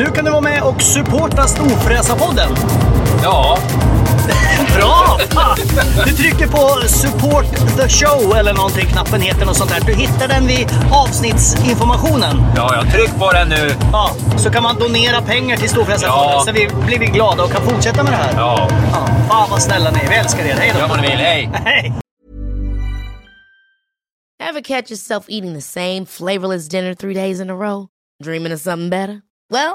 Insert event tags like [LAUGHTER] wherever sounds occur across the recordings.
Nu kan du vara med och supporta Storfräsarpodden. Ja, [LAUGHS] Bra! Fan! Du trycker på support the show eller någonting, knappen heter något sånt där. Du hittar den vid avsnittsinformationen. ja, jag tryck på den nu. Ja, så kan man donera pengar till Storfräsarfonden Ja. så vi blir vi glada och kan fortsätta med det här. Ja, Ja, fan vad snälla ni är. Vi älskar er. Hej då! gör vad ni vill. Hej! [LAUGHS] Hej! Ever catch yourself eating the same flavorless dinner three days in a row? Dreaming of something better? Well,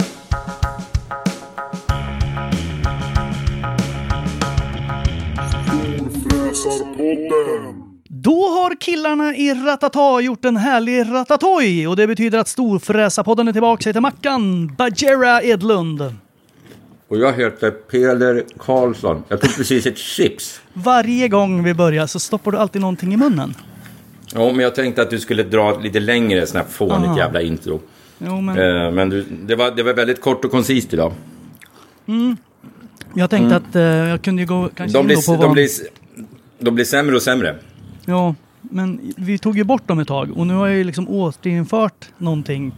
Då har killarna i Ratata gjort en härlig ratatouille och det betyder att Storfräsarpodden är tillbaka. Jag heter Mackan Bajera Edlund. Och jag heter Peder Karlsson. Jag tog precis ett chips. Varje gång vi börjar så stoppar du alltid någonting i munnen. Ja, men jag tänkte att du skulle dra lite längre sånt här fånigt Aha. jävla intro. Jo, men Eh, men du, det, var, det var väldigt kort och koncist idag. jag tänkte att eh, jag kunde ju gå kanske Mm. De in då på blir, vad... de, blir, de blir sämre och sämre. Ja, men vi tog ju bort dem ett tag och nu har jag ju liksom återinfört någonting.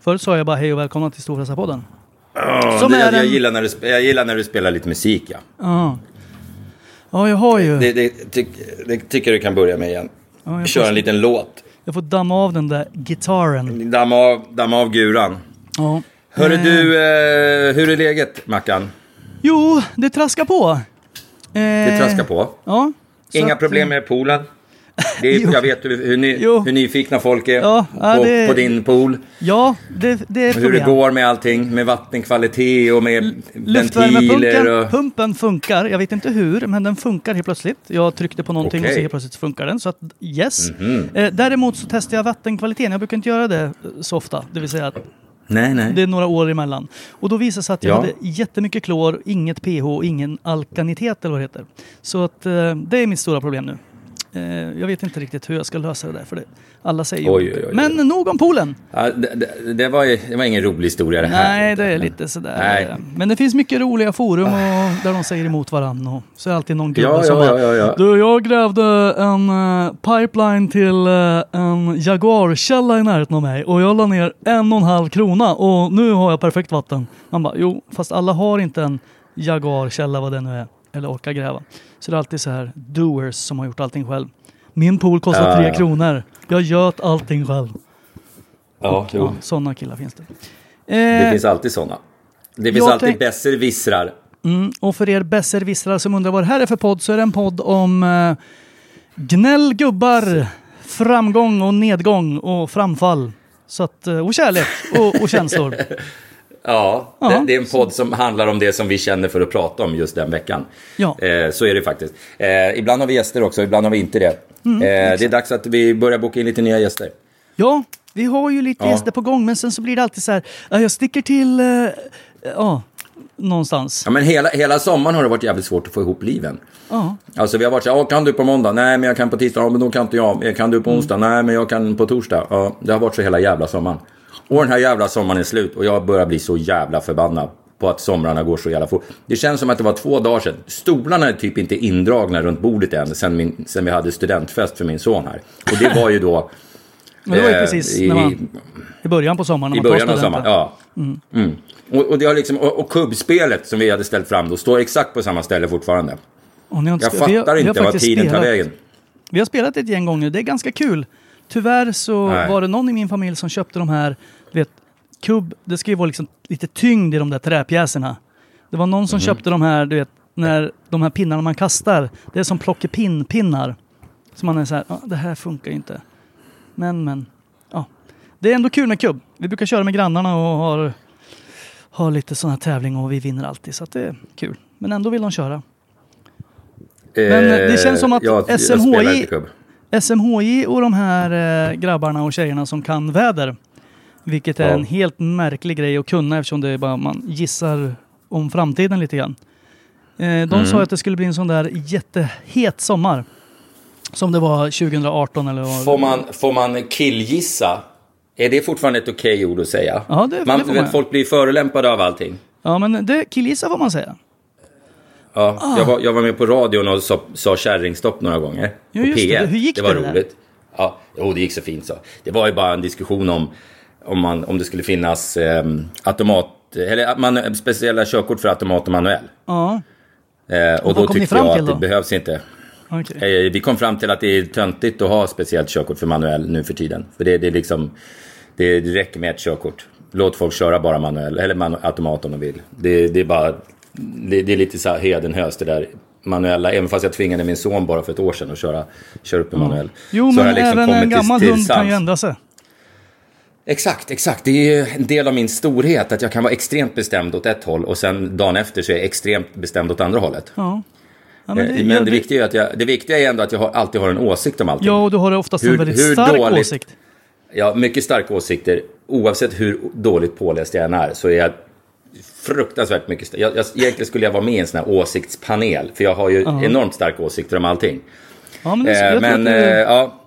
Förut sa jag bara hej och välkomna till Storfräsarpodden. Ja, Som det, är jag, jag, gillar när du, sp- jag gillar när du spelar lite musik, ja. Ja. Ja, jag har ju... Det, det, ty, det tycker jag du kan börja med igen. Ja, Kör en liten låt. jag får damma av den där gitarren. Damma av, damma av guran. Ja. Hörru Eh, du, eh, hur är läget, Mackan? Jo, det traskar på. Eh, Det traskar på. Ja. Inga att, problem eh, med poolen? Är, [LAUGHS] jag vet hur, hur, ny, hur nyfikna folk är Ja, på, det- på din pool. Ja, det, det är Hur det problem. går med allting, med vattenkvalitet och med ventiler Luftvärmepumpen och... pumpen funkar. Jag vet inte hur, men den funkar helt plötsligt. Jag tryckte på någonting och så helt plötsligt funkar den. Så att yes. Mhm. Eh, däremot så testar jag vattenkvaliteten. Jag brukar inte göra det så ofta. Det vill säga att Nej, nej. det är några år emellan. Och då visade det sig att jag Ja. hade jättemycket klor, inget pH ingen alkanitet eller vad det heter. Så att eh, det är mitt stora problem nu. Eh, jag vet inte riktigt hur jag ska lösa det där. För det, alla säger Oj, oj, oj. Men nog om poolen. Ja, det, det, var, det var ingen rolig historia det här. Nej, det är lite sådär. Nej. Men det finns mycket roliga forum och där de säger emot varandra. Och så är det alltid någon gubbe Ja, som ja, bara ja, ja. Du, jag grävde en eh, pipeline till eh, en Jaguar-källa i närheten av mig och jag la ner en och en halv krona och nu har jag perfekt vatten. Man bara, jo, fast alla har inte en Jaguar-källa vad det nu är. Eller orkar gräva. Så det är alltid så här doers som har gjort allting själv. Min pool kostar Ja, tre ja. kronor. Jag göt allting själv. Ja, jo. Ja, sådana killar finns det. Det Eh, finns alltid sådana. Det finns alltid tänk- besserwissrar. Mm, och för er besserwissrar som undrar vad det här är för podd så är det en podd om eh, gnäll, gubbar, framgång och nedgång och framfall. Så att, eh, och kärlek och, och känslor. [LAUGHS] Ja, Ja. Det, det är en podd som handlar om det som vi känner för att prata om just den veckan. Ja. Eh, så är det faktiskt. Eh, ibland har vi gäster också, ibland har vi inte det. Mm, eh, det är dags att vi börjar boka in lite nya gäster. Ja, vi har ju lite Ja. gäster på gång men sen så blir det alltid så här, "Ja, jag sticker till, eh, ja, någonstans. Ja, men hela, hela sommaren har det varit jävligt svårt att få ihop liven. Ja. Alltså vi har varit så här, "Ja, kan du på måndag? Nej, men jag kan på tisdag. Ja, men då kan inte jag. Kan du på onsdag? Nej, men jag kan på torsdag. Ja, det har varit så hela jävla sommaren. Och den här jävla sommaren är slut och jag börjar bli så jävla förbannad på att somrarna går så jävla fort. Det känns som att det var två dagar sedan. Stolarna är typ inte indragna runt bordet än sen, min, sen vi hade studentfest för min son här. Och det var ju då... [LAUGHS] Men det var ju eh, precis i, man, i början på sommaren. i tar början av sommaren, ja. Mm. Och, och, det har liksom, och, och kubbspelet som vi hade ställt fram då står exakt på samma ställe fortfarande. Jag spe- vi har- fattar vi har inte faktiskt tiden tar spelat- vägen. Vi har spelat ett gäng gånger, det är ganska kul. Tyvärr så Nej. var det någon i min familj som köpte de här, du vet, kubb, det ska ju vara liksom lite tyngd i de där träpjäserna. Det var någon som Mhm. köpte de här, du vet, när de här pinnarna man kastar, det är som plockepinn-pinnar. Så man är så här, ah, det här funkar ju inte. Men, men, ja. Det är ändå kul med kubb. Vi brukar köra med grannarna och har, har lite sån här tävling och vi vinner alltid. Så att det är kul. Men ändå vill de köra. Men det känns som att Eh, jag, jag SMHI kubb. SMHI och de här eh, grabbarna och tjejerna som kan väder. Vilket är Ja. en helt märklig grej att kunna eftersom det är bara man gissar om framtiden lite grann. Eh, de Mm. sa att det skulle bli en sån där jättehet sommar. Som det var 2018 eller vad. Får man, får man killgissa? Är det fortfarande ett okej ord att säga? Ja, det- man, det får vet, man. Folk blir förolämpade av allting. Ja men det killgissa får man säga. Ja, Ah. jag, var, jag var med på radion och sa, sa kärringstopp några gånger. Ja, på just det. P1. Hur gick det? var det där? roligt. Ja, jo, det gick så fint så. Det var ju bara en diskussion om om, man, om det skulle finnas eh, automat, eller man, speciella körkort för automat och manuell. Ja, Eh, och vad då tyckte jag att det då? behövs inte. okej. Eh, Vi kom fram till att det är töntigt att ha speciellt körkort för manuell nu för tiden. För det, det, är liksom, det, det räcker med ett körkort. Låt folk köra bara manuell, eller manu- automat om de vill. Det, det är bara, det, det är lite så här hedenhöst det där manuella. Även fast jag tvingade min son bara för ett år sedan att köra, köra upp en manuell. Jo Så men jag liksom även en kommit till- gammal till hund kan ju ändra sig. Exakt, exakt. Det är ju en del av min storhet. Att jag kan vara extremt bestämd åt ett håll och sen dagen efter så är jag extremt bestämd åt andra hållet. Ja. Ja, Men, men det, det, men ja, det, viktiga är att jag, det viktiga är ändå att jag har, alltid har en åsikt om allting. Ja, och du har oftast en Hur- väldigt hur stark dåligt- åsikt. Har mycket starka åsikter. Oavsett hur dåligt påläst jag än är så är jag fruktansvärt mycket. Jag, jag, egentligen skulle jag vara med i en sån här åsiktspanel. För jag har ju enormt starka åsikter om allting. Ja, men, Eh, men, eh, ja.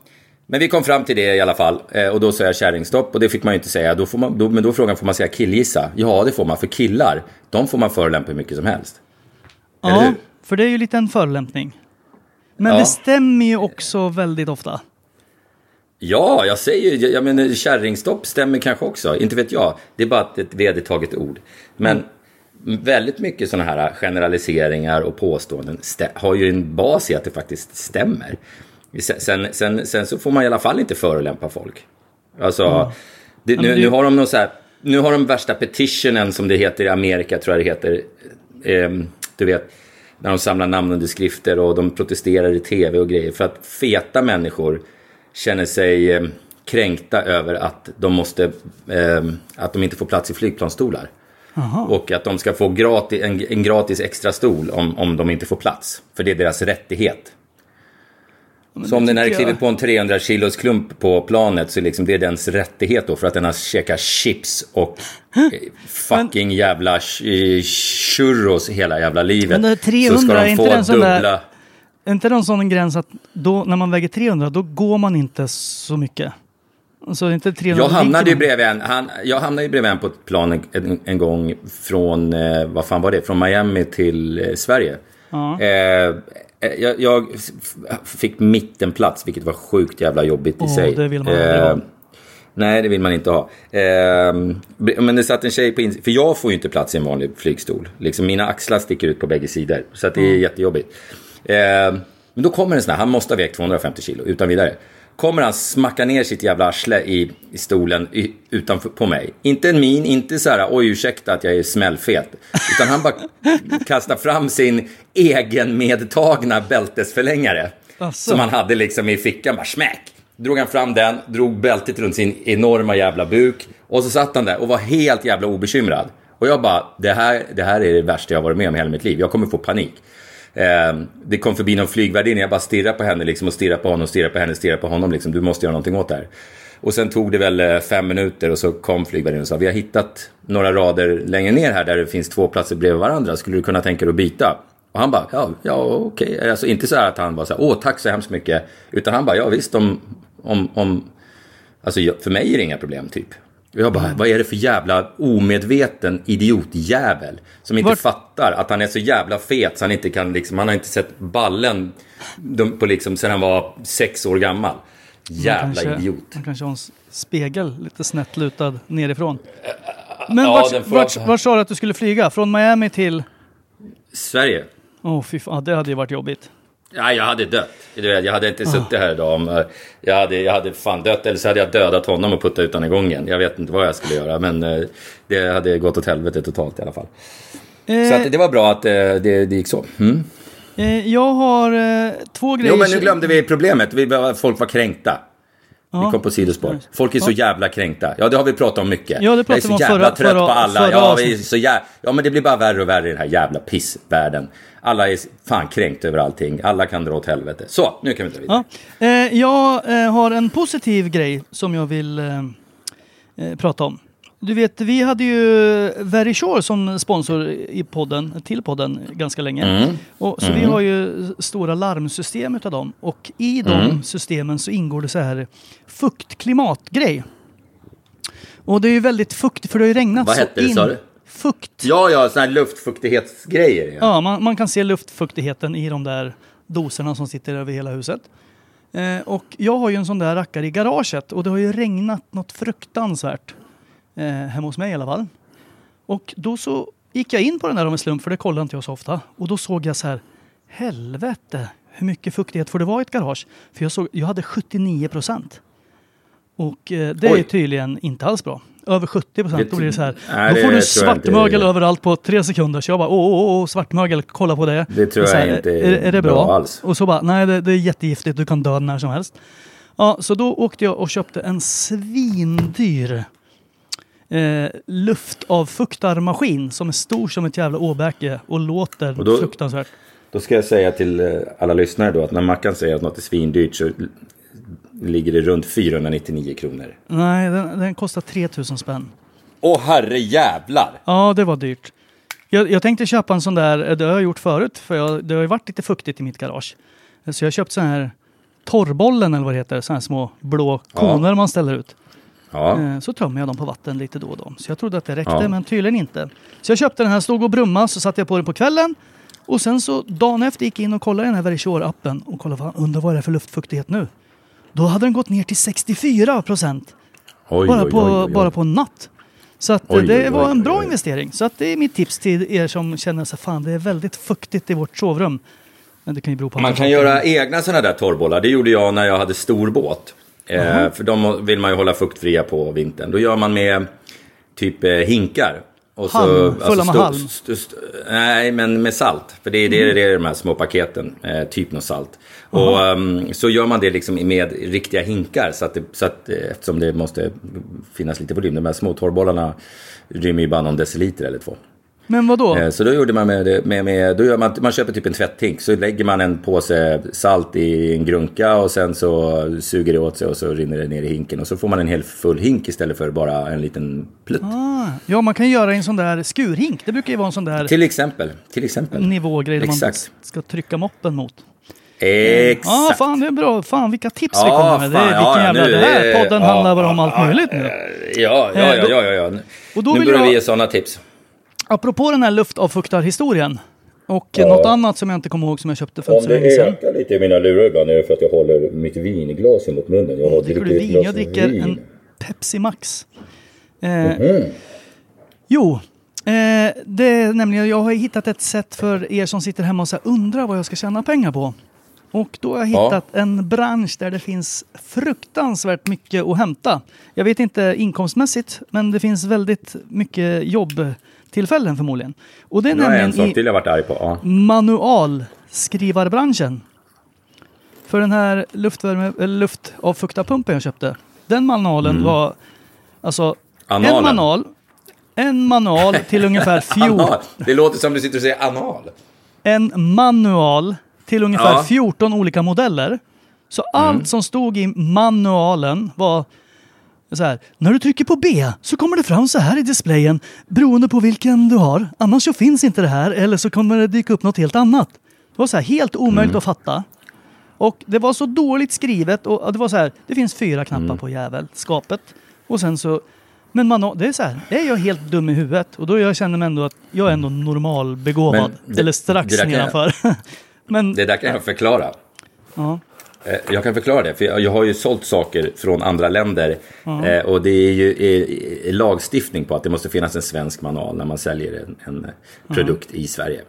men vi kom fram till det i alla fall. Eh, och då sa jag kärringstopp och det fick man ju inte säga. Då får man, då, men då frågan, får man säga killgissa? Ja, det får man. För killar, de får man förolämpa hur mycket som helst. ja, för det är ju lite en förolämpning. Men Ja. det stämmer ju också väldigt ofta. Ja, jag säger ju, jag menar kärringstopp stämmer kanske också, inte vet jag. Det är bara ett, vedertaget ord. Men väldigt mycket sådana här generaliseringar och påståenden har ju en bas i att det faktiskt stämmer. Sen, sen, sen, så får man i alla fall inte förolämpa folk. Alltså, det, men nu, det- nu har de någon så här, nu har de värsta petitionen som det heter i Amerika, tror jag det heter. Ehm, du vet, när de samlar namnunderskrifter och de protesterar i tv och grejer. För att feta människor känner sig eh, kränkta över att de, måste, eh, att de inte får plats i flygplansstolar. Och att de ska få gratis, en, en gratis extra stol om, om de inte får plats. För det är deras rättighet. Så om den tycker kliver jag- på en 300 kilos klump på planet så liksom det är dens rättighet då för att den har käkat chips och eh, fucking jävla ch- churros hela jävla livet. Men det här 300 så ska de inte få där- dubbla... Är inte det en sån gräns att då, när man väger 300 då går man inte så mycket? Alltså är inte 300 Jag hamnade ju bredvid en, han, jag hamnade bredvid en på ett plan en, en, en gång från, eh, vad fan var det, från Miami till eh, Sverige. Ja. Eh, jag, jag f- fick mittenplats, vilket var sjukt jävla jobbigt i Åh, sig. det vill man ha. Nej, det vill man inte ha. Eh, men det satt en tjej på insidan, för jag får ju inte plats i en vanlig flygstol. Liksom, mina axlar sticker ut på bägge sidor, så det är jättejobbigt. Eh, men då kommer en sån här, han måste ha vägt 250 kilo, utan vidare. Kommer han smacka ner sitt jävla arsle i, i stolen i, utanför på mig. Inte en min, inte så här, oj ursäkta att jag är smällfet. Utan han bara [LAUGHS] kastar fram sin egen medtagna bältesförlängare. Asså. Som han hade liksom i fickan, bara smäck. Drog han fram den, drog bältet runt sin enorma jävla buk. Och så satt han där och var helt jävla obekymrad. Och jag bara, det här, det här är det värsta jag varit med om i hela mitt liv. Jag kommer få panik. Eh, det kom förbi någon flygvärdinna, jag bara stirrade på henne liksom, och stirrade på honom, stirrade på henne, stirrade på honom. Liksom. Du måste göra någonting åt det här. Och sen tog det väl eh, fem minuter och så kom flygvärdinnan och sa vi har hittat några rader längre ner här där det finns två platser bredvid varandra. Skulle du kunna tänka dig att byta? Och han bara, ja, ja okej. Alltså inte så här att han var så här, åh tack så hemskt mycket. Utan han bara, ja visst om, om, om Alltså för mig är det inga problem typ. Jag bara, vad är det för jävla omedveten idiotjävel som inte Vart- fattar att han är så jävla fet så han inte kan liksom, han har inte sett ballen på liksom sen han var sex år gammal. Jävla kanske, idiot. Man kanske har en spegel lite snett lutad nerifrån. Men ja, vart, får- vart, vart sa du att du skulle flyga? Från Miami till... Sverige. Åh fy fan, det hade ju varit jobbigt. Ja, jag hade dött. Du vet, Jag hade inte Ah. suttit här idag om... eh, Jag hade, jag hade fan dött, eller så hade jag dödat honom och puttat ut honom i gången. Jag vet inte vad jag skulle göra, men eh, det hade gått åt helvete totalt i alla fall. Så att det var bra att eh, det, det gick så. Mm. Eh, jag har eh, två grejer... Jo, men nu glömde vi problemet. Vi, folk var kränkta. Vi kom på sidospår. Folk är så jävla kränkta. Ja, det har vi pratat om mycket. Ja, det jag är så jävla förra- trött förra- på alla. förra Ja, vi är så jä... ja, men det blir bara värre och värre i den här jävla pissvärlden. Alla är fan kränkt över allting. Alla kan dra åt helvete. Så, nu kan vi ta vidare. Ja. Eh, jag eh, har en positiv grej som jag vill eh, eh, prata om. Du vet, vi hade ju Very Sure som sponsor i podden, till podden ganska länge. Mm. Och, så vi har ju stora larmsystem utav dem. Och i de Mm. systemen så ingår det så här fuktklimatgrej. Och det är ju väldigt fuktigt för det har ju regnat Vad så hette det, in. sa du? Fukt. Ja, ja, såna här luftfuktighetsgrejer. Ja. Ja, man, man kan se luftfuktigheten i de där doserna som sitter över hela huset. Eh, och jag har ju en sån där rackare i garaget och det har ju regnat något fruktansvärt. Eh, hemma hos mig i alla fall. Och då så gick jag in på den där om en slump, för det kollar inte jag så ofta. Och då såg jag så här, helvete, hur mycket fuktighet får det vara i ett garage? För jag, såg, jag hade 79 procent. Och eh, det är Oj. tydligen inte alls bra. Över 70 procent, då blir det så här. Nej, då får du svartmögel är- överallt på tre sekunder. Så jag bara, åh, åh, åh svartmögel, kolla på det. Det tror så jag här, inte är är, är det bra? bra alls. Och så bara, nej det, det är jättegiftigt, du kan dö när som helst. Ja, så då åkte jag och köpte en svindyr eh, luftavfuktarmaskin som är stor som ett jävla åbäke och låter Och då- fruktansvärt. Då ska jag säga till eh, alla lyssnare då att när Mackan säger att något är svindyrt så ligger det runt 499 kronor. Nej, den, den kostar 3000 spänn. Åh herre jävlar! Ja, det var dyrt. Jag, jag tänkte köpa en sån där, det har jag gjort förut, för jag, det har ju varit lite fuktigt i mitt garage. Så jag har köpt sån här torrbollen eller vad det heter, såna här små blå koner man ställer ut. Ja, Eh, Så tömmer jag dem på vatten lite då och då. Så jag trodde att det räckte, Ja. men tydligen inte. Så jag köpte den här, stod och brumma, så satte jag på den på kvällen. Och sen så dagen efter gick jag in och kollade i den här Verisure-appen och kollade, vad, undrar vad det är för luftfuktighet nu? Då hade den gått ner till 64 procent. Bara, på, bara på en natt. Så att Oj, det oj, var en bra oj. investering. Så att det är mitt tips till er som känner så fan det är väldigt fuktigt i vårt sovrum. Men det kan ju bero på Man kan saker. göra egna sådana där torrbollar. Det gjorde jag när jag hade stor båt. Eh, för de vill man ju hålla fuktfria på vintern. Då gör man med typ eh, hinkar. Och Halm, fulla med sto- halm. st- st- nej, men med salt. För det är det, det är de här små paketen. Eh, typ något salt. Och ehm, så gör man det liksom med riktiga hinkar. Så att, det, så att, eh, eftersom det måste finnas lite volym. De här små torrbollarna rymmer ju bara någon deciliter eller två. Men vad då? Eh, Så då gjorde man med, med, med då gör man, man köper typ en tvätthink. Så lägger man en påse salt i en grunka och sen så suger det åt sig och så rinner det ner i hinken. Och så får man en hel full hink istället för bara en liten plutt. Ah, ja, man kan göra en sån där skurhink. Det brukar ju vara en sån där Till exempel. Till exempel. nivågrej där man Exakt. ska trycka moppen mot. Exakt. Ja, ah, fan det är bra. Fan vilka tips vi Ja, kommer med. Det, fan, ja, vilken jävla, nu det här är- podden ja, handlar bara om allt möjligt nu. Ja, ja, Eh, ja, ja, ja, ja. Och då nu vill börjar jag- vi ge sådana tips. Apropå den här luftavfuktarhistorien. Och något annat som jag inte kommer ihåg som jag köpte för så länge sedan. lite i mina lurar ibland är det för att jag håller mitt vinglas mot munnen. Jag har Dricker du vin? Jag dricker en Pepsi Max. Eh, Mhm. Jo, eh, det är nämligen, jag har hittat ett sätt för er som sitter hemma och så undrar vad jag ska tjäna pengar på. Och då har jag Ja. hittat en bransch där det finns fruktansvärt mycket att hämta. Jag vet inte inkomstmässigt, men det finns väldigt mycket jobbtillfällen förmodligen. Och det är Nu har jag en nämligen sak till jag varit arg på. Ja. manualskrivarbranschen. För den här luftvärme, eller luftavfuktarpumpen jag köpte. Den manualen var alltså en Analen. manual, en manual till ungefär [LAUGHS] 14, Anal. Det låter som du sitter och säger anal. en manual till ungefär Ja. 14 olika modeller. Så allt som stod i manualen var Så här, när du trycker på B så kommer det fram så här i displayen beroende på vilken du har. Annars så finns inte det här eller så kommer det dyka upp något helt annat. Det var så här helt omöjligt att fatta. Och det var så dåligt skrivet och det var så här, det finns fyra knappar på jävelskapet. Och sen så, men man, det är så här, är jag helt dum i huvudet och då jag känner mig ändå att jag är ändå normalbegåvad. Men det- eller strax det nedanför. [LAUGHS] men, Det där kan jag förklara. ja. Eh, Jag kan förklara det, för jag har ju sålt saker från andra länder. Eh, Och det är ju eh, lagstiftning på att det måste finnas en svensk manual när man säljer en, en produkt i Sverige.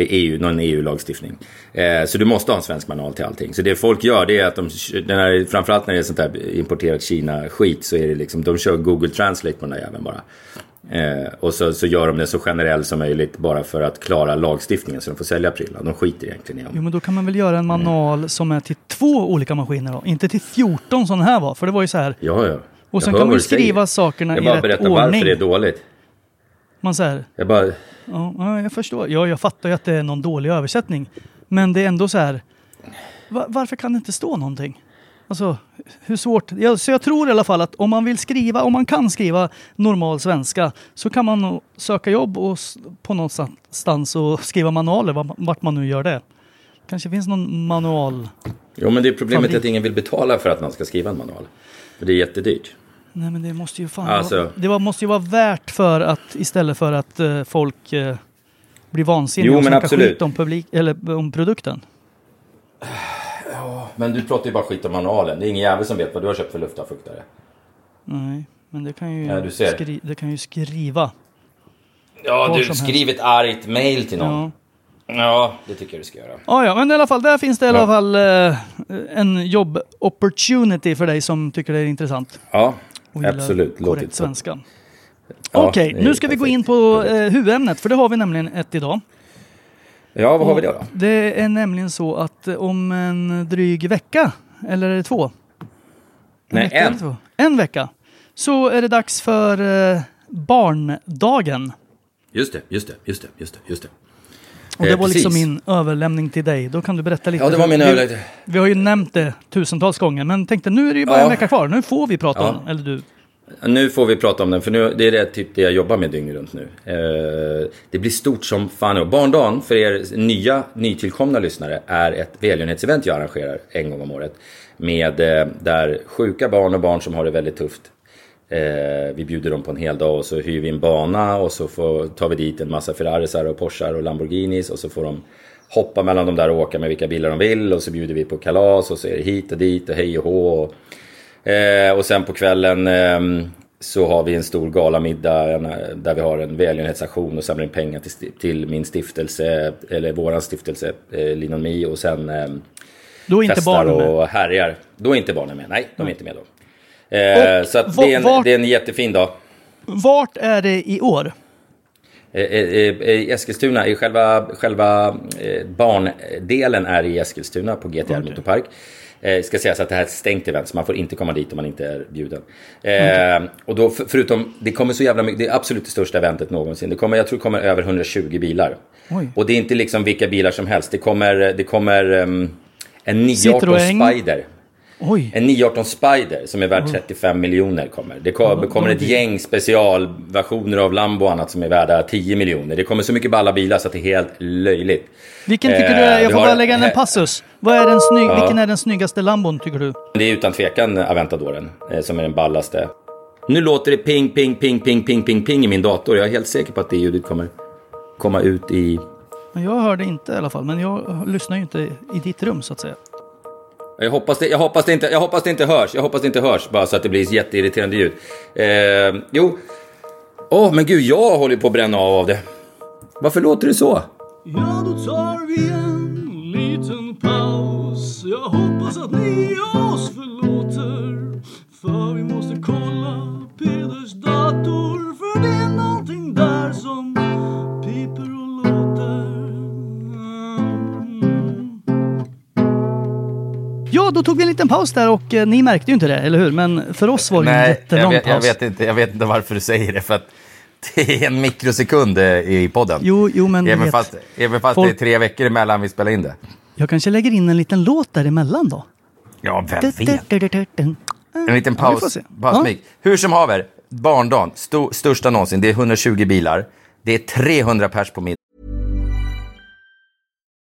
EU, någon EU-lagstiftning. Så du måste ha en svensk manual till allting. Så det folk gör det är att de, den här, framförallt när det är sånt här importerat Kina-skit så är det liksom, de kör Google Translate på den där jäveln bara. Eh, och så, så gör de det så generell som möjligt bara för att klara lagstiftningen så de får sälja prylar. De skiter egentligen i om Jo, men då kan man väl göra en manual som är till två olika maskiner då? Inte till 14 som den här var. För det var ju så här. Ja, ja. Och sen kan man vad ju du säger. skriva sakerna Jag i bara rätt berättar ordning. varför det är dåligt. Man säger, Jag bara... ja, ja, jag förstår. Ja, jag fattar ju att det är någon dålig översättning. Men det är ändå så här. va- varför kan det inte stå någonting? Alltså, hur svårt? Jag, så jag tror i alla fall att om man vill skriva, om man kan skriva normal svenska så kan man nog söka jobb och på någonstans och skriva manualer, var- vart man nu gör det. Kanske finns någon manual. Jo, men det är problemet Fabrik. att ingen vill betala för att man ska skriva en manual. För det är jättedyrt. Nej men det måste ju fan Alltså- vara, det var, måste ju vara värt för att istället för att eh, folk eh, blir vansinniga Jo, och men snackar absolut. skit om, publik, eller, om produkten. Men du pratar ju bara skit om manualen. Det är ingen jävel som vet vad du har köpt för luftavfuktare. Nej, men det kan ju, Ja, du ser. skri, det kan ju skriva. Ja, Var du skriv ett argt mail till någon. Ja. Ja. det tycker jag du ska göra. Ja, ja, men i alla fall, där finns det i alla Ja. fall eh, en jobb opportunity för dig som tycker det är intressant. Ja, Och absolut. Låter korrekt svenska. Ja, Okej, nu ska vi gå perfekt. in på eh, huvudämnet, för det har vi nämligen ett idag. Ja, vad har vi då? då? Det är nämligen så att eh, om en dryg vecka, eller är det två? Nej, vecka en. två? En vecka. Så är det dags för eh, barndagen. Just det, just det, just det, just det. Just det. Och det Eh, var liksom precis. min överlämning till dig. Då kan du berätta lite. Ja, det var min vi, överlämning. Vi har ju nämnt det tusentals gånger, men tänkte nu är det ju bara Ja. en vecka kvar. Nu får vi prata Ja. om. Eller du. Nu får vi prata om den, för nu, det är det, typ det jag jobbar med dygnet runt nu. Eh, det blir stort som fan. Och Barndagen, för er nya, nytillkomna lyssnare, är ett välgörenhetsevent jag arrangerar en gång om året. Med, eh, där sjuka barn och barn som har det väldigt tufft. Eh, vi bjuder dem på en hel dag och så hyr vi en bana och så får, tar vi dit en massa Ferrarisar och Porschar och Lamborghinis och så får de hoppa mellan de där och åka med vilka bilar de vill och så bjuder vi på kalas och så är det hit och dit och hej och hå. Och, Eh, och sen på kvällen eh, så har vi en stor galamiddag där vi har en välgörenhetsaktion och samlar in pengar till, till min stiftelse, eller våran stiftelse, eh, Linon Mi och sen eh, Då är inte festar barnen med. och härjar. Då är inte barnen med, nej de är inte med då. Eh, så att det, är en, vart- det är en jättefin dag. Vart är det i år? Eh, eh, eh, Eskilstuna, i själva, själva eh, barndelen är i Eskilstuna på GTR Motorpark. Eh, ska sägas att det här är ett stängt event så man får inte komma dit om man inte är bjuden. Eh, Och då för, förutom, det kommer så jävla mycket, det är absolut det största eventet någonsin. Det kommer, jag tror det kommer över 120 bilar. Oj. Och det är inte liksom vilka bilar som helst. Det kommer, det kommer ehm, en 918 Citroën. Spider. Oj. En 918 Spider som är värd 35 miljoner kommer. Det kommer, kommer ett gäng specialversioner av Lambo och annat som är värda 10 miljoner. Det kommer så mycket balla bilar så att det är helt löjligt. Vilken tycker Eh, du är, jag får bara lägga in en passus. Vad är den snygg, Ja. Vilken är den snyggaste Lambon tycker du? Det är utan tvekan Aventadoren eh, som är den ballaste. Nu låter det ping, ping, ping, ping, ping, ping, ping i min dator. Jag är helt säker på att det ljudet kommer komma ut i... Jag hörde inte i alla fall, men jag lyssnar ju inte i ditt rum så att säga. Jag hoppas, det, jag, hoppas det inte, jag hoppas det inte hörs. Jag hoppas det inte hörs bara så att det blir jätteirriterande ljud. Eh, jo. Åh, oh, men gud, jag håller på att bränna av av det. Varför låter det så? Ja, då tar vi en liten paus. Jag hoppas att ni oss förlåter. För vi måste kolla Ja, då tog vi en liten paus där och eh, ni märkte ju inte det, eller hur? Men för oss var det ju en Nej, jättelång jag vet, jag, paus. vet inte, jag vet inte varför du säger det. För att det är en mikrosekund eh, i podden. Jo, jo, men även vet, fast, även fast folk- det är tre veckor emellan vi spelar in det. jag kanske lägger in en liten låt däremellan då. Ja, vem vet? En liten Ja, paus, se. pausmik. Hur som haver, barndagen, sto, största någonsin. Det är 120 bilar. Det är 300 pers på middag.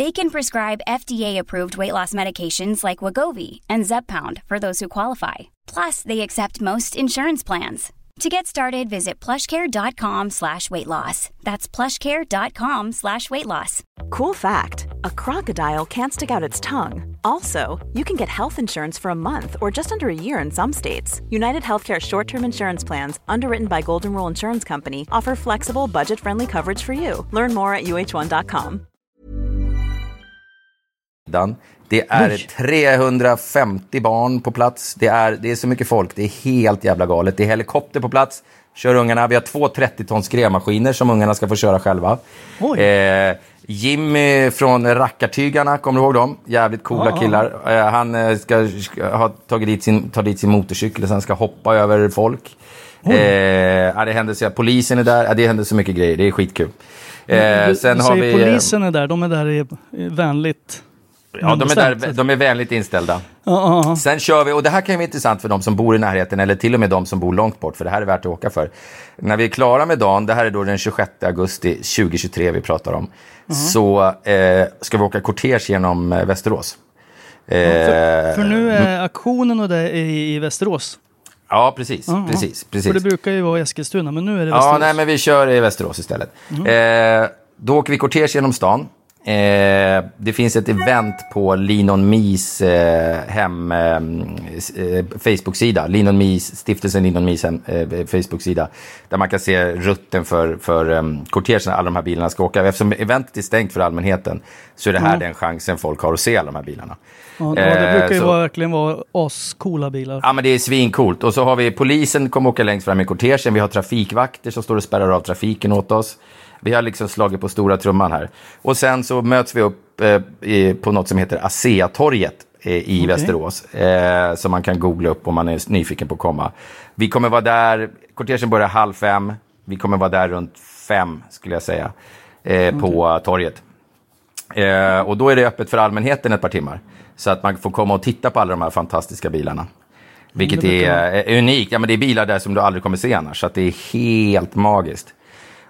They can prescribe FDA-approved weight loss medications like Wagovi and Zepbound for those who qualify. Plus, they accept most insurance plans. To get started, visit plushcare.com slash weight loss. That's plushcare.com slash weight loss. Cool fact a crocodile can't stick out its tongue. Also, you can get health insurance for a month or just under a year in some states. United Healthcare short term insurance plans, underwritten by Golden Rule Insurance Company, offer flexible, budget friendly coverage for you. Learn more at uh1.com. Det är 350 barn på plats. Det är, det är så mycket folk. Det är helt jävla galet. Det är helikopter på plats. Kör ungarna. Vi har två 30-tons grävmaskiner som ungarna ska få köra själva. Eh, Jimmy från Rackartygarna, kommer du ihåg dem? Jävligt coola Ja. killar. Eh, han eh, ska, ska ha tagit dit sin, ta dit sin motorcykel och sen ska hoppa över folk. Eh, det händer så, polisen är där. Det händer så mycket grejer. Det är skitkul. Eh, du, sen du har vi... eh, polisen är där, de är där i vänligt. Ja, de är, där, de är vänligt inställda. Ja, ja, Sen kör vi, och det här kan ju vara intressant för de som bor i närheten eller till och med de som bor långt bort, för det här är värt att åka för. När vi är klara med dagen, det här är då den 26 augusti 2023 vi pratar om, så eh, ska vi åka kortege genom eh, Västerås. Eh, för, för nu är auktionen och det i, i Västerås. Ja, precis. Ja, ja. precis, precis. För det brukar ju vara i Eskilstuna, men nu är det Ja, Västerås. nej, men vi kör i Västerås istället. Eh, då åker vi kortege genom stan. Eh, det finns ett event på Linon Mis eh, hem, eh, eh, Facebook-sida. Linon Mis, stiftelsen Linon Mis hem, eh, Facebook-sida. Där man kan se rutten för, för eh, kortegen alla de här bilarna ska åka. Eftersom eventet är stängt för allmänheten så är det här den chansen folk har att se alla de här bilarna. Ja, det Eh, brukar ju så- vara, verkligen vara ascoola bilar. Ja, men det är svincoolt. Och så har vi polisen kommer åka längst fram i kortegen. Vi har trafikvakter som står och spärrar av trafiken åt oss. Vi har liksom slagit på stora trumman här. Och sen så möts vi upp eh, på något som heter ASEA-torget eh, i Västerås. Eh, som man kan googla upp om man är nyfiken på att komma. Vi kommer vara där, kortegen börjar halv fem. Vi kommer vara där runt fem, skulle jag säga, eh, på torget. Eh, och då är det öppet för allmänheten ett par timmar. Så att man får komma och titta på alla de här fantastiska bilarna. Vilket är, är unikt. Ja, men det är bilar där som du aldrig kommer se annars. Så det är helt magiskt.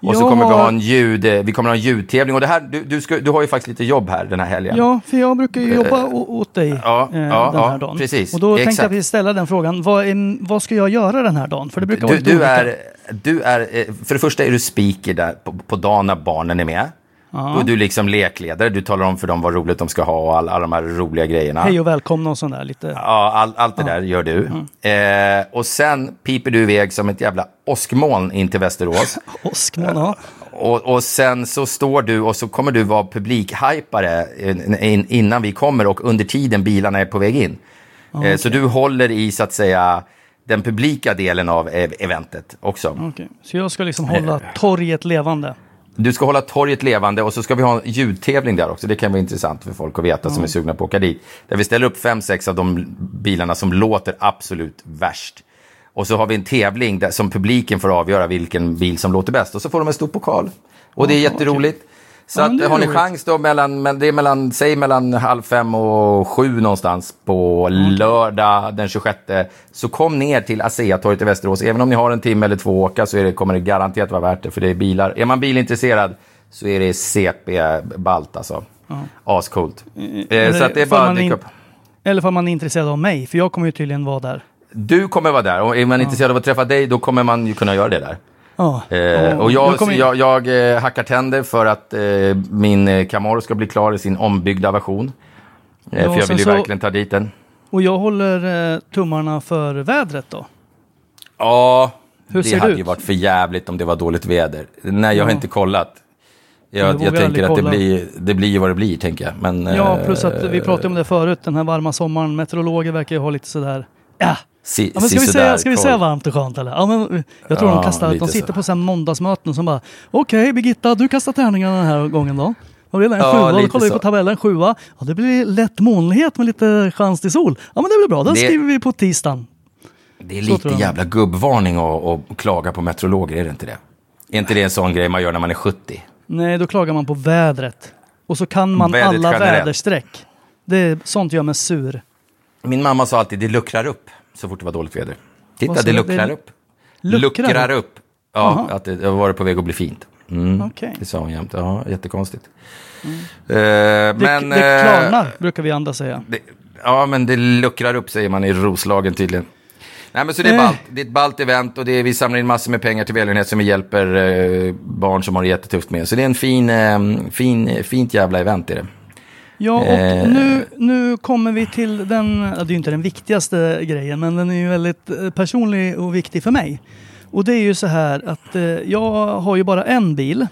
Och så Jag kommer vi ha en ljud, eh, vi kommer ha en ljudtävling. Och det här, du, du, ska, du har ju faktiskt lite jobb här den här helgen. Ja, för jag brukar ju jobba å- åt dig Eh, ja, eh, ja, den här ja, dagen. precis. Och då tänkte Exakt. jag ställa den frågan. Vad, är, vad ska jag göra den här dagen? För det brukar vara Du, lite du, olika. är, du är, eh, för det första är du speaker där på, på dagen när barnen är med. Då är du liksom lekledare, du talar om för dem vad roligt de ska ha och alla, alla de här roliga grejerna. Hej och välkomna och sån där lite. Ja, all, allt det där gör du. Mm. Eh, och sen piper du iväg som ett jävla åskmoln in till Västerås. [LAUGHS] Åskmoln, ja. och, och sen så står du och så kommer du vara publikhypare in, innan vi kommer och under tiden bilarna är på väg in. Eh, så du håller i så att säga den publika delen av eh, eventet också. Okej. Så jag ska liksom hålla torget levande. Du ska hålla torget levande och så ska vi ha en ljudtävling där också. Det kan vara intressant för folk att veta som är sugna på att åka dit. Där vi ställer upp fem, sex av de bilarna som låter absolut värst. Och så har vi en tävling där, som publiken får avgöra vilken bil som låter bäst. Och så får de en stor pokal. Och det är jätteroligt. Så Ja, att, har ni roligt. chans då mellan, det är mellan, säg mellan halv fem och sju någonstans på lördag den 26. Så kom ner till ASEA-torget i Västerås. Även om ni har en timme eller två att åka så är det, kommer det garanterat vara värt det. För det är bilar. Är man bilintresserad så är det CP-balt alltså. Ascoolt. Eh, så att det är bara man att dyka upp. Eller för man är intresserad av mig, för jag kommer ju tydligen vara där. Du kommer vara där och är man intresserad av att träffa dig då kommer man ju kunna göra det där. Ja. Eh, och jag, kommer- jag, jag eh, hackar tänder för att eh, min eh, Camaro ska bli klar i sin ombyggda version. Eh, Ja, för jag vill ju så- verkligen ta dit den. Och jag håller tummarna för vädret då. Ja, Hur det hade ut? ju varit för jävligt om det var dåligt väder. Nej, jag har Ja. inte kollat. Jag Jag, tänker att det blir, det blir vad det blir, tänker jag. Men, Ja, plus att vi pratade om det förut, den här varma sommaren. Meteorologer verkar ju ha lite sådär, ja. Si, Ja, men ska, vi sisådär säga, ska vi säga varmt och skönt eller? Ja, men jag tror Ja, de kastar, de sitter så. på här måndagsmöten som bara Okej Birgitta, du kastar tärningarna den här gången då. Och det är en Ja, sjua, då kollar vi på tabellen, sjua. Ja, det blir lätt molnighet med lite chans till sol. Ja men det blir bra, den Det- skriver vi på tisdagen. Det är Så lite jävla gubbvarning att klaga på meteorologer, är det inte det? Är inte det en sån grej man gör när man är 70? Nej, då klagar man på vädret. Och så kan man Vädret alla generellt. väderstreck. Det är, sånt gör mig sur. Min mamma sa alltid, det luckrar upp så fort det var dåligt väder. Titta, det luckrar Det upp. luckrar Luckrar upp. Ja, Jaha. att det, det var på väg att bli fint. Mm. Okej. Det sa hon jämt. Ja, jättekonstigt. Eh, Det, men, det eh, klarnar, brukar vi andra säga. det, ja, men det luckrar upp säger man i Roslagen tydligen. Nej, men så det är Eh. ballt. Det är ett ballt event och det är, vi samlar in massor med pengar till välgörenhet som vi hjälper eh, barn som har det jättetufft med. Så det är en fin, eh, fin, fint jävla event är det. Ja, och Eh. nu, nu kommer vi till den, det är ju inte den viktigaste grejen, men den är ju väldigt eh, personlig och viktig för mig. Och det är ju så här att eh, jag har ju bara en bil eh,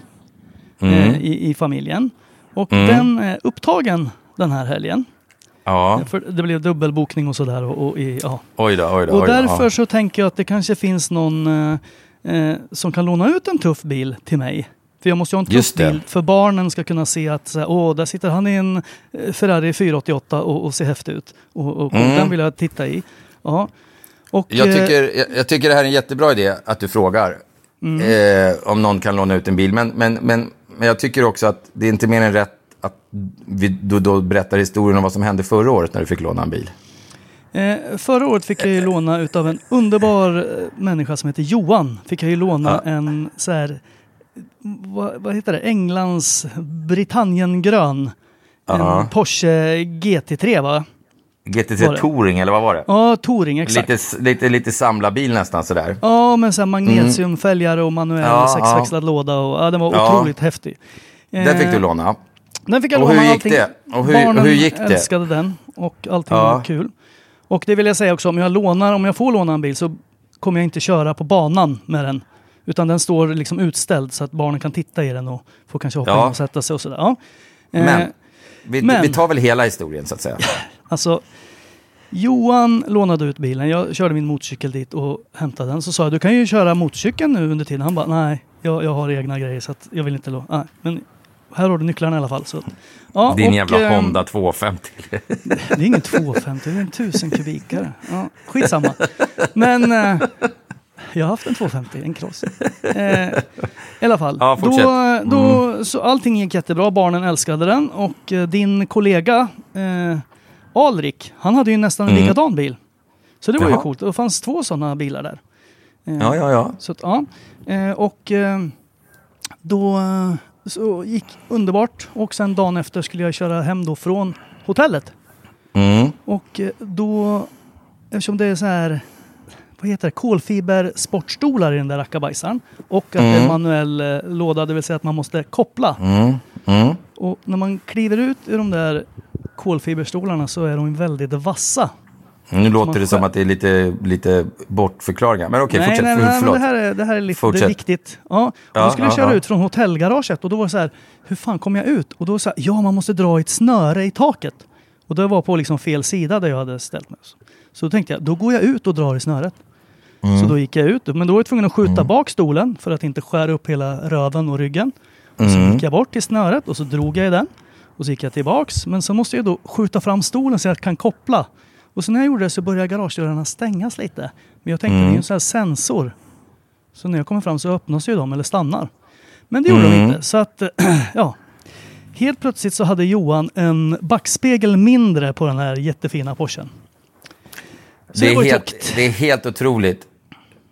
Mm. i, i familjen. Och Mm. den är upptagen den här helgen. Ja, För det blev dubbelbokning och sådär. Och, och, i- ja. oj då, oj då. och därför Ja. så tänker jag att det kanske finns någon eh, eh, som kan låna ut en tuff bil till mig. För jag måste ju ha en tuff Just det. bil för barnen ska kunna se att så här, åh, där sitter han i en eh, Ferrari 488 och, och ser häftig ut. Och, och Mm. den vill jag titta i. Ja. Och, Jag eh, tycker, jag, jag tycker det här är en jättebra idé att du frågar Mm. eh, om någon kan låna ut en bil. Men, men, men, men jag tycker också att det är inte mer än rätt att vi då, då berättar historien om vad som hände förra året när du fick låna en bil. Eh, förra året fick jag ju låna utav en underbar eh, människa som heter Johan. Fick jag ju låna en så här, vad, vad heter det, Englands Britanniengrön. Ja. En Porsche GT3 va? GT3 Var det? Touring eller vad var det? Ja, Touring exakt. Lite, lite, lite samlarbil nästan sådär. Ja, med så här magnesiumfälgar och manuell Ja, sexväxlad låda. Och, ja, den var Ja. otroligt häftig. Den fick Eh, du låna. Den fick jag Och låna hur gick allting. det? Och hur- Barnen hur gick det? älskade den och allting Ja. var kul. Och det vill jag säga också, om jag lånar, om jag får låna en bil så kommer jag inte köra på banan med den. Utan den står liksom utställd så att barnen kan titta i den och få kanske hoppa Ja. in och sätta sig och sådär. Ja. Eh, Men, vi, men- vi tar väl hela historien så att säga. [LAUGHS] Alltså, Johan lånade ut bilen. Jag körde min motorcykel dit och hämtade den. Så sa jag, du kan ju köra motorcykeln nu under tiden. Han bara, nej, jag, jag har egna grejer så jag vill inte låna. Men här har du nycklarna i alla fall. Så. Ja, Din och, jävla ehm, Honda 250. [LAUGHS] Det är ingen 250, det är en 1000 kubikare. Ja, skitsamma. Men eh, jag har haft en 250, en cross. Eh, I alla fall. Ja, fortsätt. Mm. då, då, så allting gick jättebra, barnen älskade den och eh, din kollega eh, Alrik, han hade ju nästan en Mm. likadan bil. Så det var ju Jaha. coolt. Det fanns två sådana bilar där. Eh, Ja, ja, ja. Så att, ja. Eh, och eh, då så gick underbart och sen dagen efter skulle jag köra hem då från hotellet. Mm. Och då, eftersom det är så här, vad heter det, kolfiber sportstolar i den där rackabajsaren och att det är Mm. manuell eh, låda, det vill säga att man måste koppla. Mm. Mm. Och när man kliver ut ur de där kolfiberstolarna så är de väldigt vassa. Nu låter man det som att det är lite, lite bortförklaringar. Men okej, fortsätt. nej, nej, men det här är, det här är, lite, det är viktigt. Ja, och Ja, då skulle jag ja, köra ja. ut från hotellgaraget och då var det så här, hur fan kom jag ut? Och då så här, ja man måste dra ett snöre i taket. Och det var på liksom fel sida där jag hade ställt mig. Så då tänkte jag, då går jag ut och drar i snöret. Mm. Så då gick jag ut, men då var jag tvungen att skjuta bak stolen för att inte skära upp hela röven och ryggen. Och så Mm. gick jag bort till snöret och så drog jag i den. Och så gick jag tillbaks. Men så måste jag då skjuta fram stolen så jag kan koppla. Och så när jag gjorde det så började garagedörrarna stängas lite. Men jag tänkte Mm. det är ju en sån här sensor. Så när jag kommer fram så öppnas ju de eller stannar. Men det gjorde de Mm. inte. Så att, [CLEARS THROAT] ja. Helt plötsligt så hade Johan en backspegel mindre på den här jättefina Porschen. Så Det är, helt, det är helt otroligt,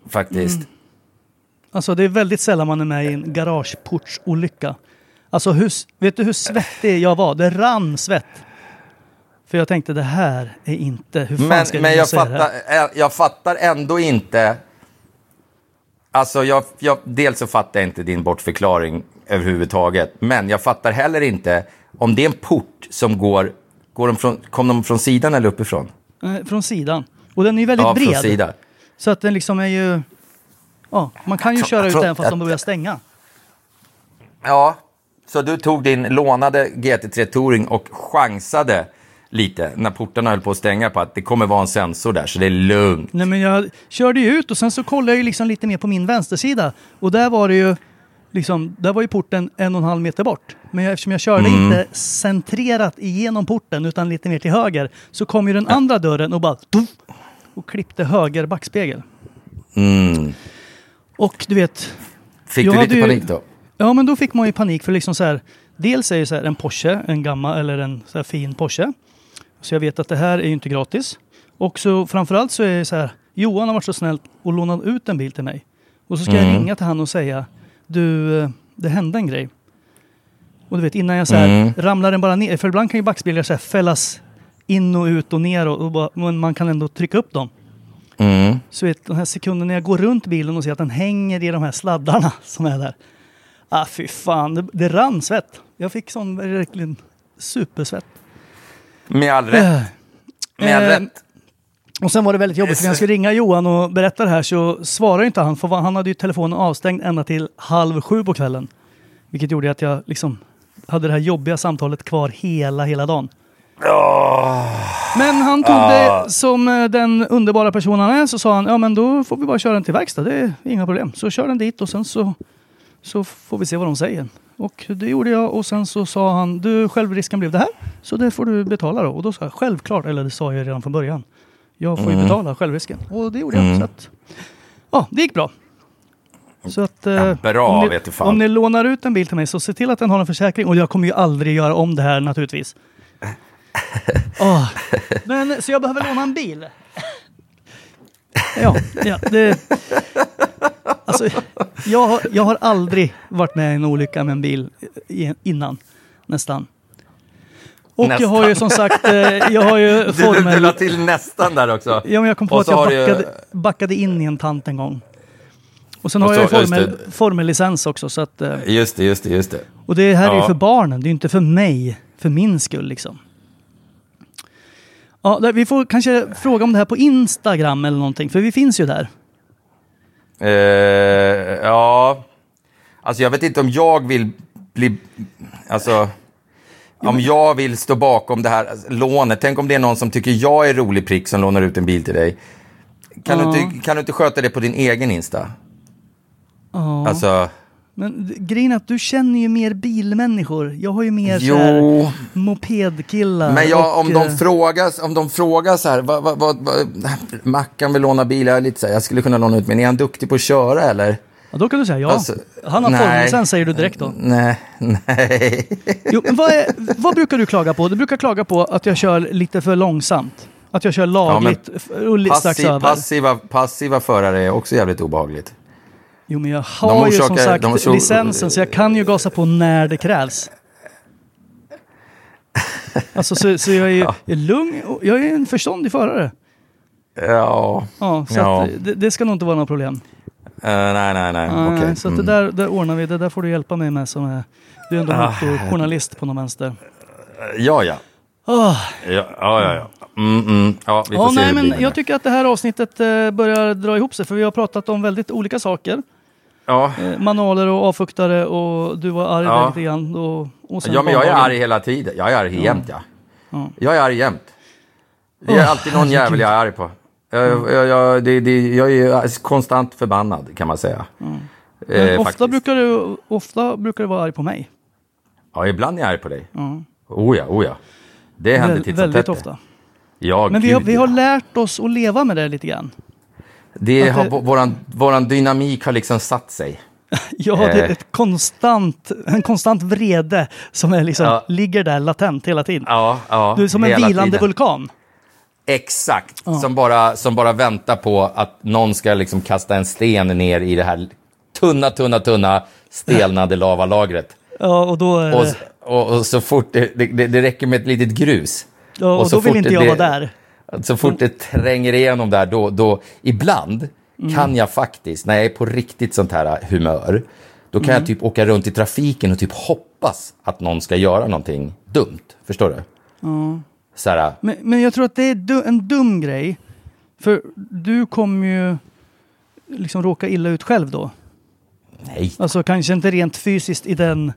faktiskt. Alltså det är väldigt sällan man är med i en garageportsolycka. Alltså hur, vet du hur svettig jag var? Det rann svett. För jag tänkte det här är inte, hur fan Men, ska men jag jag, säga det fattar, här? eh, jag fattar ändå inte... Alltså, jag, jag, dels så fattar jag inte din bortförklaring överhuvudtaget. Men jag fattar heller inte om det är en port som går... går de från, kom de från sidan eller uppifrån? Eh, från sidan. Och den är ju väldigt Ja, från bred. sidan. Så att den liksom är ju... Ja, man kan ju köra ut den fast de börjar stänga. Ja, så du tog din lånade GT3 Touring och chansade lite när portarna höll på att stänga på att det kommer vara en sensor där, så det är lugnt. Nej, men jag körde ju ut och sen så kollade jag ju liksom lite mer på min vänstersida. Och där var det ju liksom, där var ju porten en och en halv meter bort. Men jag, eftersom jag körde Mm. inte centrerat igenom porten utan lite mer till höger så kom ju den andra dörren och bara tuff, och klippte höger backspegel. Mm. Och du vet, Fick Jag du lite ju- panik då? Ja, men då fick man ju panik för liksom så här. Dels är det så här en Porsche, en gammal eller en så här fin Porsche. Så jag vet att det här är ju inte gratis. Och så framförallt så är det så här. Johan har varit så snäll och lånat ut en bil till mig. Och så ska jag Mm. ringa till han och säga du, eh, det hände en grej. Och du vet innan jag så här Mm. ramlar den bara ner. För ibland kan ju backspeglar så här fällas in och ut och ner och, och bara, men man kan ändå trycka upp dem. Mm. Så vet, den här sekunden när jag går runt bilen och ser att den hänger i de här sladdarna [LAUGHS] som är där. Ah fy fan, det, det rann svett. Jag fick sån verkligen supersvett. Med all rätt. Med all Eh, rätt. Och sen var det väldigt jobbigt för när jag skulle ringa Johan och berätta det här så svarade inte han för han hade ju telefonen avstängd ända till halv sju på kvällen. Vilket gjorde att jag liksom hade det här jobbiga samtalet kvar hela, hela dagen. Men han tog det som eh, den underbara person han är så sa han ja men då får vi bara köra den till verkstad, det är inga problem. Så kör den dit och sen så, så får vi se vad de säger. Och det gjorde jag och sen så sa han du självrisken blev det här så det får du betala då. Och då sa jag självklart, eller det sa jag redan från början. Jag får ju Mm. betala självrisken och det gjorde jag. Mm. Så att, ja, det gick bra. Så att, eh, Ja, bra, om, ni, om ni lånar ut en bil till mig så se till att den har en försäkring. Och jag kommer ju aldrig göra om det här naturligtvis. [LAUGHS] Åh. Men, så jag behöver låna en bil. Ja, ja det, alltså, jag, har, jag har aldrig varit med i en olycka med en bil innan, nästan. Och jag har ju som sagt, eh, jag har ju [LAUGHS] Du, du, du formel... la till nästan där också. Ja, men jag kom på att så jag du ju- backade, backade in i en tant en gång. Och sen Och har jag ju så- formel, formellicens också. Så att, eh, Just det, just det, just det. och det här är ju Ja. för barnen, det är ju inte för mig, för min skull liksom. Ja, vi får kanske fråga om det här på Instagram eller någonting, för vi finns ju där. Eh, ja, alltså jag vet inte om jag vill bli... Alltså, om jag vill stå bakom det här lånet. Tänk om det är någon som tycker jag är rolig prick som lånar ut en bil till dig. Kan, Ja. du, inte, kan du inte sköta det på din egen Insta? Ja. Alltså, Men grejen är att du känner ju mer bilmänniskor. Jag har ju mer Jo. så här, mopedkillar. men jag, och, om, eh, de frågar, om de frågar så här, vad, vad, vad, Mackan vill låna bil, jag, lite så här, jag skulle kunna låna ut, men är han duktig på att köra eller? Ja, då kan du säga ja. Alltså, Han har nej. formellicens säger du direkt då. Nej, nej. Jo, men vad, är, vad brukar du klaga på? Du brukar klaga på att jag kör lite för långsamt. Att jag kör lagligt och li- strax Passiv, över. passiva, passiva förare är också jävligt obehagligt. Jo, men jag har De ju som orsakar- sagt de orsakar- licensen så jag kan ju gasa på när det krävs. Alltså så, så jag är ju är lugn och jag är en förståndig förare. Ja, Ja, så Ja. Att, det, det ska nog inte vara några problem. Eh, nej, nej, nej. Nej, Okej. Så att det Mm. där, det ordnar vi. Det där får du hjälpa mig med som är... Du är ändå Ah. motorjournalist på någon vänster. Ja, ja. Ah. Ja, ja, ja. ja. Mm, mm. ja vi får Ja, se nej, men jag tycker att det här avsnittet eh, börjar dra ihop sig för vi har pratat om väldigt olika saker. Ja. Eh, manualer och avfuktare och du var arg Ja. lite grann. Och, och ja, men jag är arg hela tiden. Jag är arg jämt, ja. Ja. Jag är arg jämt. Det är Åh, alltid någon jävel jag är arg på. Jag, jag, jag, det, det, jag är konstant förbannad, kan man säga. Men Eh, ofta, faktiskt. brukar du, ofta brukar du vara arg på mig. Ja, ibland är jag arg på dig. Ja. Oh ja, oh ja. Det händer titt som väldigt tätt. ofta. Ja, Men vi har, vi har ja. lärt oss att leva med det lite grann. Det har, det- våran, våran dynamik har liksom satt sig. [LAUGHS] Ja, det är Eh. ett konstant, en konstant vrede som är liksom, Ja. ligger där latent hela tiden. Ja, ja, du är som en vilande tiden. vulkan. Exakt, som, bara, som bara väntar på att någon ska liksom kasta en sten ner i det här tunna, tunna, tunna stelnade [LAUGHS] lavalagret. Ja, och då, är Och, det- och, och så fort det, det, det räcker med ett litet grus. ja, och så då vill fort inte det- jag det- vara där. Så fort det tränger igenom där, då, då ibland Mm. kan jag faktiskt, när jag är på riktigt sånt här humör, då kan Mm. jag typ åka runt i trafiken och typ hoppas att någon ska göra någonting dumt. Förstår du? Ja. Så här, Men, men jag tror att det är du, en dum grej. För du kommer ju liksom råka illa ut själv då. nej. Alltså kanske inte rent fysiskt i den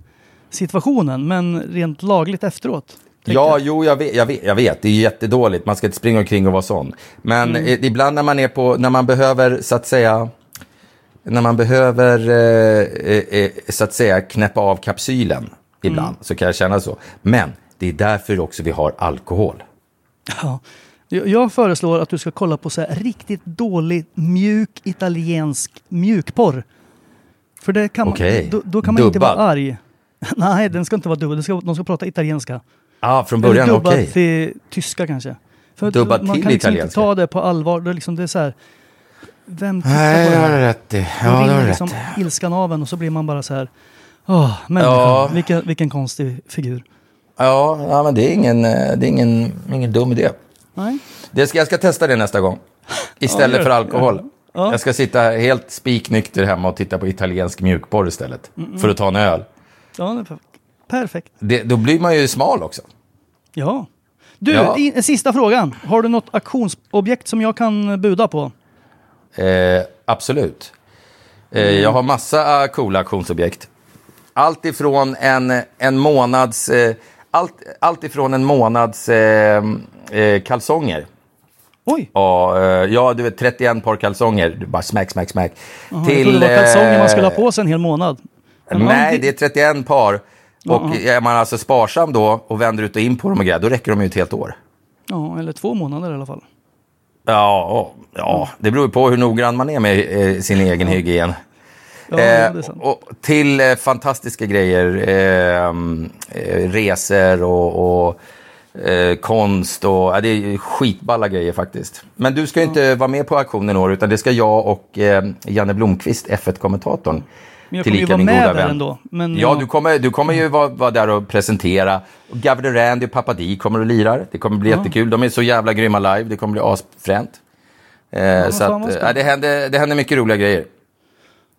situationen, men rent lagligt efteråt. Ja, jag. jo, jag vet, jag, vet, jag vet. Det är jättedåligt. Man ska inte springa omkring och vara sån. Men Mm. eh, ibland när man är på, när man behöver, så att säga, när man behöver, eh, eh, eh, så att säga, knäppa av kapsylen ibland, Mm. så kan jag känna så. Men det är därför också vi har alkohol. Ja. Jag föreslår att du ska kolla på så här riktigt dålig, mjuk italiensk mjukporr. För det kan man, Okej. då, då kan man inte vara Dubbad. arg. [LAUGHS] Nej, den ska inte vara dubbad. Den ska, de ska prata italienska. Ja, ah, från början, okej. till tyska kanske. För att Dubbad man till kan liksom inte italienska. ta det på allvar. Det är, liksom, det är så här, vem tittar Nej, på det här? rätt i. Ja, det har liksom rätt ilskan av en och så blir man bara så här. Åh, människan, Ja. vilken, vilken konstig figur. Ja, ja, men det är ingen, eh, det är ingen, ingen dum idé. Nej. Det ska, jag ska testa det nästa gång. Istället gör för alkohol. Ja. Jag ska sitta helt spiknykter hemma och titta på italiensk mjukporr istället. För att ta en öl. Ja, det är perfekt. Perfekt. Det, då blir man ju smal också. Ja. Du, Ja. i, sista frågan. Har du något auktionsobjekt som jag kan buda på? Eh, absolut. Eh, jag har massa eh, coola auktionsobjekt. Allt ifrån en, en månads... Eh, allt, allt ifrån en månads eh, eh, kalsonger. Oj! Ja, eh, ja, du vet 31 par kalsonger. Du bara smack, smack, smack. Jaha, jag trodde det var kalsonger man skulle ha eh, på sig en hel månad. Men Nej, det är 31 par. Och är man alltså sparsam då och vänder ut och in på dem och grejer, då räcker de ju ett helt år. Ja, eller två månader i alla fall. Ja, ja, det beror ju på hur noggrann man är med eh, sin egen hygien. Ja, det är Eh, och till eh, fantastiska grejer, eh, eh, resor och, och eh, konst och ja, det är skitballa grejer faktiskt. Men du ska ju inte vara med på auktionen i år utan det ska jag och Janne Blomqvist, F1-kommentatorn. Men jag kommer ju vara med där ändå. Men Ja, jag- du kommer, du kommer ju vara, vara där och presentera. Gavin Randy och Papa D kommer och lirar. Det kommer bli jättekul. De är så jävla grymma live. Det kommer bli asfränt. Eh, så fan, att, eh, det, händer, det händer mycket roliga grejer.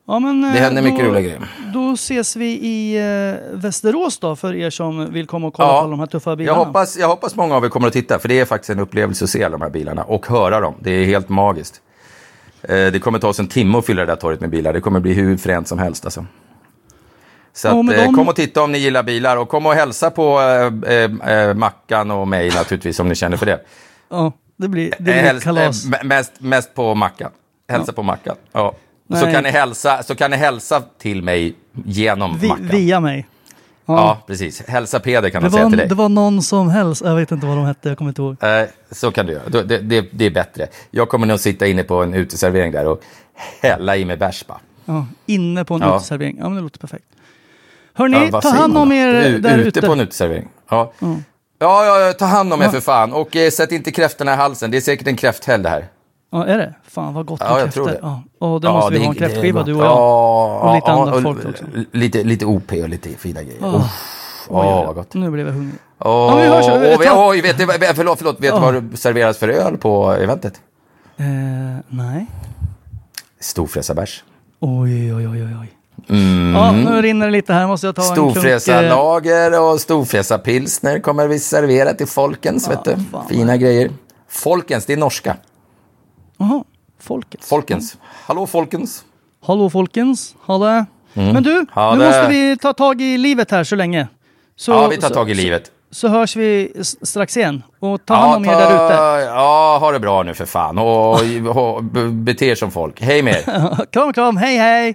Ja, men, eh, Det händer mycket då, roliga grejer. Då ses vi i eh, Västerås då, för er som vill komma och kolla Ja, på alla de här tuffa Jag bilarna. hoppas, jag hoppas många av er kommer att titta, för det är faktiskt en upplevelse att se alla de här bilarna och höra dem. Det är helt magiskt. Eh, det kommer ta oss en timme att fylla det där torget med bilar. Det kommer bli hur fränt som helst. Alltså. Så Ja, att, eh, de- kom och titta om ni gillar bilar och kom och hälsa på eh, eh, Mackan och mig naturligtvis om ni känner för det. Ja, det blir, det blir häls- kalas. me- mest, mest på Mackan. Hälsa på Mackan. Ja. Så kan, ni hälsa, så kan ni hälsa till mig genom Vi, Mackan. via mig. Ja, precis. Hälsa Peder kan Det han säga till dig. det var någon som helst, jag vet inte vad de hette, jag kommer inte ihåg. Eh, så kan du göra. Det, det, det är bättre. Jag kommer nog sitta inne på en uteservering där och hälla i mig bärs bara. Ja, inne på en Ja. uteservering. Ja, men det låter perfekt. Hörni, Ja, ta hand man om er där ute. ute. på en uteservering. Ja. Ja, ja, ja, ta hand om er för fan. Och eh, sätt inte kräftorna i halsen. Det är säkert en kräfthelg det här. Ja, är det? Fan vad gott med Ja, jag kräftor. tror det. Ja, och det måste vi ha en kräftskiva du och jag. Ja, Och lite ja, och folk också. Lite, lite OP och lite fina grejer. Åh. Uff, Åh, vad gott. Nu blev jag hungrig. Åh, Ja, vi hörs. vi- oj, vet du, förlåt, förlåt. Vet du vad det serveras för öl på eventet? Eh, nej. Storfräsarbärs. Oj, oj, oj, oj. oj. Mm. Ja, nu rinner det lite här. Måste jag ta en klunk... eh, Storfräsarlager och storfräsarpilsner kommer vi servera till Folkens, vet du. fan. Fina grejer. Folkens, det är norska. Jaha, folket. Folkens. Hallå Folkens. Hallå folkens, ha det. Men du, Mm. Ha nu måste vi ta tag i livet här så länge. Så, Ja, vi tar tag i så, livet. Så hörs vi strax igen. Och ta hand om er där ute. Ja, ha det bra nu för fan. Och, och, och bete er som folk. Hej med er. [LAUGHS] Kram, kram, hej, hej!